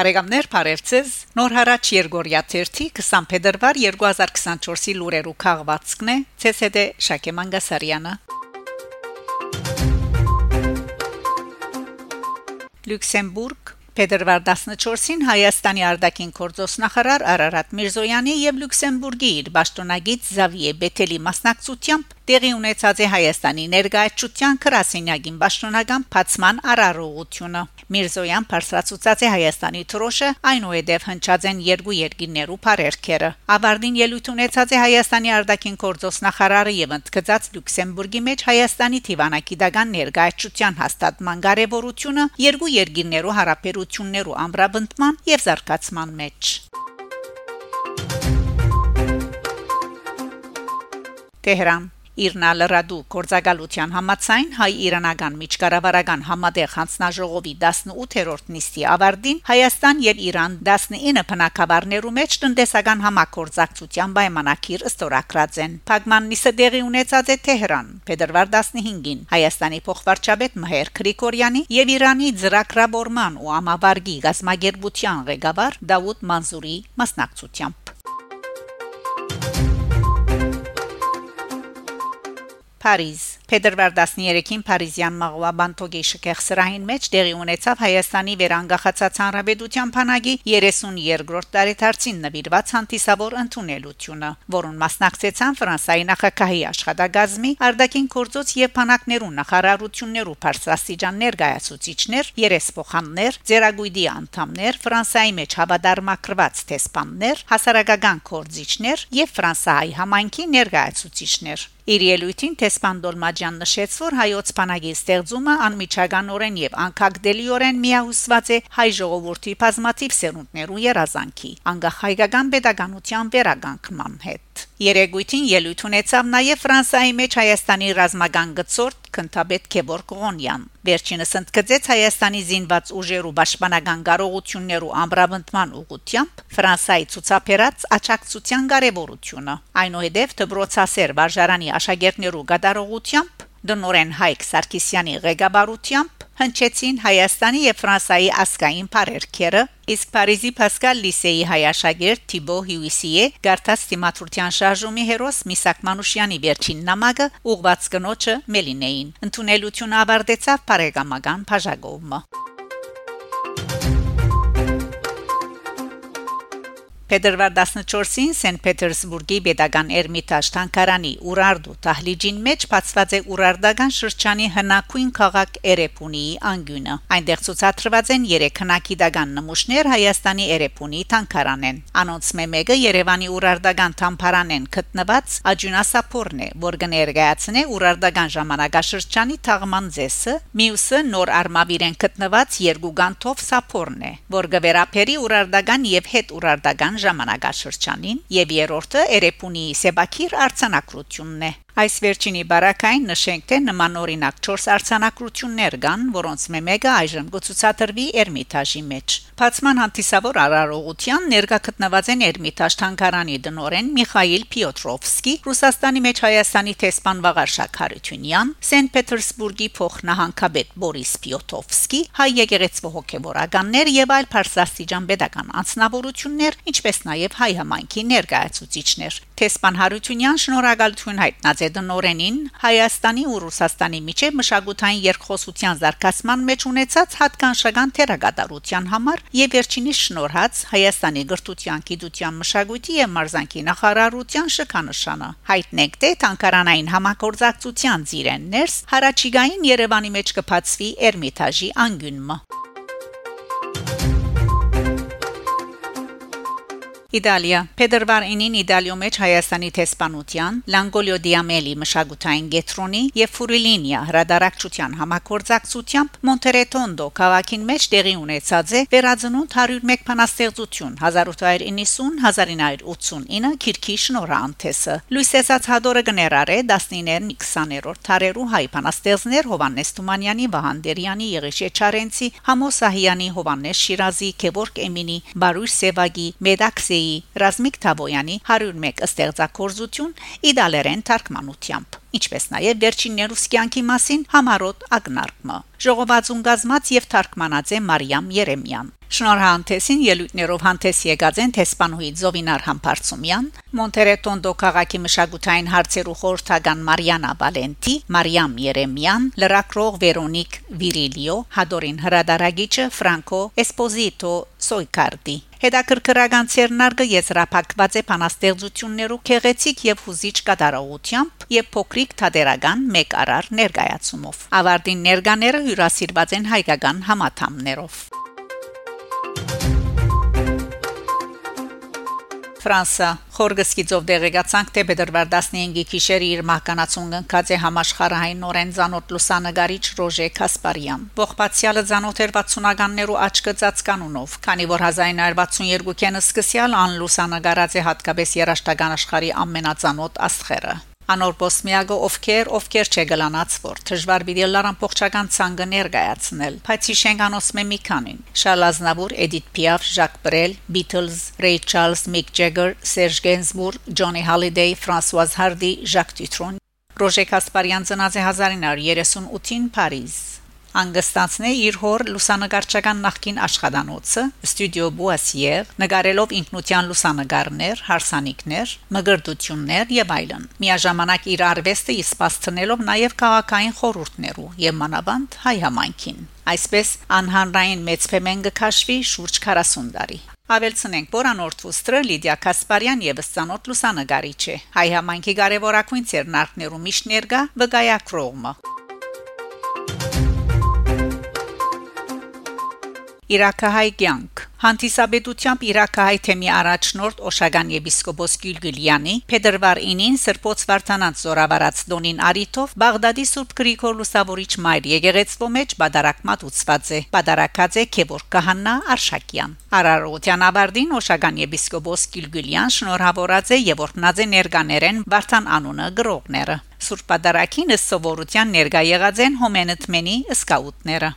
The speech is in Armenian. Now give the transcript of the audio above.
Բարեկամներ Փարեվցես Նոր հարաճ Երգորիա 30 20 փետրվար 2024-ի լուրերու քաղվածքն է ՑՍԴ Շակե Մանգասարյանը Լյուքսեմբուրգ Փետրվար 14-ին Հայաստանի արտաքին գործոստնախարար Արարատ Միրզոյանի եւ Լյուքսեմբուրգի իր ճշտոնագիծ Զավիե Բեթելի մասնակցությամբ տեղի ունեցած է Հայաստանի ներկայացության քրասենյակին պաշտոնական փացման արարողությունը Միրզոյան բարձրացուցած է Հայաստանի թրոշը այնուհետև հնչած են երկու երկիներու բարերքերը ավարտին ելույթ ունեցած է Հայաստանի արտաքին գործոստնախարարը եւ ընդգծած Լյուքսեմբուրգի մեջ Հայաստանի Տիվանակիդական ներկայացության հաստատման կարեւորությունը երկու երկիներու հարաբերություններու ամբրաբնդման եւ զարգացման մեջ Տեհրան Իրնալրադու կորցակալության համացայն հայ-իրանական միջկառավարական համատեղ հանձնաժողովի 18-րդ նիստի ավարտին Հայաստան եւ Իրան 19 բնակավարներու մեջ տնտեսական համակորձակցության պայմանագիր ըստորակրած են։ Փագման նիստը դեղի ունեցած է Թեհրան փետրվար 15-ին Հայաստանի փոխվարչապետ Մհեր Գրիգորյանի եւ Իրանի ծրագրավորման ու ամավարգի գազագերբության ղեկավար Դավուդ Մանզուրի մասնակցությամբ Փարիզ Փետրվար 13-ին Փարիզյան Մաղուաբան Տոգի շքեղսրահին մեջ տեղի ունեցավ Հայաստանի վերանգախացած հանրապետության փանագի 32-րդ տարեդարձին նվիրված հանդիսավոր ընդունելությունը, որուն մասնակցեցան Ֆրանսայի նախագահի աշխատագազմի արդակին կորձոց եւ փանակներու նախարարություններու բարձրաստիճան ներկայացուցիչներ, երեսփոխաններ, ձերագույդի անդամներ, Ֆրանսայի մեջ հավադարմակրված տեսփաններ, հասարակական կորձիչներ եւ Ֆրանսայի համայնքի ներկայացուցիչներ Իր ելույթին Տեսփան Դոլմաջյան նշեց, որ հայոց բանակի ստեղծումը անմիջականորեն եւ անկագդելիորեն միահուսված է հայ ժողովրդի բազմաթիվ սերունդներու երազանքի, անկախ հայկական pedagogical վերագանքման հետ։ Երեգույթին ելույթ ունեցավ նաև Ֆրանսիայի մեջ Հայաստանի ռազմական գծորդ Քնթաբեդ Քեբոր Կողոնյան։ Վերջինս ընդգծեց Հայաստանի զինված ուժերու պաշտպանական կարողություններու ամբրաբնդման ուղղությամբ Ֆրանսիայի ցուցաբերած աճակցության կարևորությունը։ Այնուհետև դբրոցասեր վարժարանի աշակերտներու գդարողությամբ Դնորեն Հայկ Սարգսյանի ղեկավարությամբ հնչեցին Հայաստանի եւ Ֆրանսայի ասկային բարերքերը, իսկ Փարիզի Պասկալ լիսեի հայաշագերտ Թիբո Հյուիսիե գարտած թիմատրության շարժումի հերոս Միսակ Մանուշյանի վերջին նամակը ուղված կնոջը Մելինեին։ Ընտունելությունը ավարտեցավ բարեկամական բաժակովը։ Փետրվար 14-ին Սենտ Պետերսբուրգի Պետական Էրմիտաժ Թանկարանի Ուրարդու Տահլիջին մեջ բացված է Ուրարդական շրջանի հնակույն քաղաք Էրեփունիի անգյունը։ Այնտեղ ցուցադրված են 3 հնակիդական նմուշներ Հայաստանի Էրեփունի Թանկարանեն։ Անոնց մեկը Երևանի Ուրարդական Թամփարանեն գտնված Աջունասապորն է, որ կներկայացնե Ուրարդական ժամանակաշրջանի թաղման ձեսը, մյուսը նոր արմավիրեն գտնված երկու գանթով սապորն է, որ գվերապերի Ուրարդական եւ հետ Ուրարդական ժամանակաշրջանին եւ երրորդը Էրեփունի Սեբակիր արցանակրությունն է Այս վերջինի բարակային նշենք թե նմանօրինակ 4 արցանակություններ կան, որոնց մեկը այժմ գուցուցադրվի Էրմիտաժի մեջ։ Բացման հանդիսավոր արարողության ներկա գտնված են Էրմիտաժ թանգարանի դնորեն Միխայել Պիոտրովսկի, Ռուսաստանի մեջ Հայաստանի տեսփան Վաղարշակ Հարությունյան, Սենտ Պետերսբուրգի փոխնահանգապետ Բորիս Պիոտրովսկի, հայ եկեղեցու հոգևորականներ եւ այլ փարսաստիճան pedagogan անձնավորություններ, ինչպես նաեւ հայ համայնքի ներկայացուցիչներ։ Տեսփան Հարությունյան շնորհակալություն հայտնած է դնորենին Հայաստանի ու Ռուսաստանի միջև մշակութային երկխոսության զարգացման մեջ ունեցած հատկանշական թերագադարության համար եւ վերջինիս շնորհած Հայաստանի գրթության, գիտության, մշակույթի եւ մարզանկի նախարարության շքանշանը։ Հայտնեք թե Թանկարանային համագործակցության ծիրեններս հարաճիգային Երևանի մեջ կփածվի Էրմիտաժի անգյունը։ Իտալիա. Փետրվար 9-ին Իտալիո մեջ Հայաստանի տեսփանության Լանգոլիո Դիամելի մշակութային գետրոնի եւ Ֆուրիլինիա հրադարակչության համակորձակցությամբ Մոնտերետոնդո քաղաքին մեջ տեղի ունեցած է վերածնունդ 101 փանաստեղծություն 1890-1989 քիրքի շնորհանդեսը Լուիսեսաց հադորը գներարե 19-ին 20-րդ թարերու հայ փանաստեղծներ Հովանես Թումանյանի Վահանդերյանի Եղիշե Չարենցի Համոս Սահյանի Հովանես Շիրազի Գևորգ Էմինի Բարույր Սևագի Մեդաքսե Ռազմիկ Թավոյանի 101 ստեղծագործություն իդալերեն թարգմանությամբ ինչպես նաև վերջիններուս կյանքի մասին համարոտ ակնարկը ժողովածուն գազմած եւ թարգմանած է Մարիամ Երեմյան Շնորհանդեսին ելույթներով հանդես եկած են տեսփանուհի Զովինար Համբարձումյան, Մոնտերետոնդո քաղաքի մշակութային հարցերու խորհրդական Մարիանա Վալենտի, Մարիամ Երեմյան, լրակրող Վերոնիկ Վիրիլիո, Հադորին հրադարագիչը Ֆրանկո Էսպոզիտո Սոյկարդի Հետաքրքրական ցերնարգը եզրափակված է բանաստեղծություններով քեղեցիկ եւ հուզիչ կատարողությամբ եւ փոքրիկ թատերական մեկ արար ներկայացումով։ Ավարտին ներկաները հյուրասիրված են հայկական համաթամներով։ Ֆրանսա Խորգսկիցով դեղեկացանք թե Բեդրվար 15-ի գիշերը իր մահկանացուն ընկած է համաշխարհային նորեն ցանոթ լուսանգարիչ Ռոժե Կասպարյան։ Ողբացյալը ցանոթ էր 60-ականներու աչքը ծածկանունով, քանի որ 1962-ին սկսյալ ան լուսանգարած է հատկապես երաշտական աշխարհի ամենածանոթ աստղերը։ Անոր Բոսմիագը ովքեր ովքեր չգլանած որ դժվար վիդեոլար ամբողջական ցանգը ներկայացնել բայց հիշենք մե մի քանին. Շալազնավուր Էդիթ Պիաֆ Ժակ Բրել Beatles Ray Charles Mick Jagger Serge Gainsbourg Johnny Hallyday François Hardy Jacques Dutronc Ռոժե Կասպարյան ծնած է 1938-ին Փարիզ անգստացնե իր հոր լուսանկարչական նախկին աշխատանոցը ստուդիո Բուասիեր նկարելով ինքնության լուսանկարներ, հարսանիքներ, մգրդություններ եւ այլն։ Միաժամանակ իր արվեստը իսպաստնելով նաեւ քաղաքային խորհուրդներու եւ մանավանդ հայ համայնքին։ Այսպես անհանրային մեծ փեմեն կքաշվի շուրջ 40 տարի։ Ավելցնենք, որ անորթուստրը Լիդիա Կասպարյան եւս ցանոթ լուսանկարիչ է։ Հայ համայնքի կարևորագույն ցերնարկներու միշտ ներկա վգայակրողը։ Իրաքահայ կյանք Հանդիսաբեդությամբ Իրաքահայ թեմի առաջնորդ Օշագան եպիսկոպոս Գյուլգիլյանի Փետրվար 9-ին Սրբոց Վարդանանց զորավարած Դոնին Արիթով Բաղդադի Սուրբ Գրիգոր Լուսավորիչ մայր եկեղեցվո մեջ բադարակ մատուցված է բադարակած է Քևոր Կահաննա Արշակյան Արարոտյան ավարդին Օշագան եպիսկոպոս Գյուլգիլյան շնորհավորած է եւ օրհնած է ներկաներեն Վարդան անունը գրողները Սուրբ բադարակին ըստ սովորության ներկա եղած են հոմենտմենի սկաուտները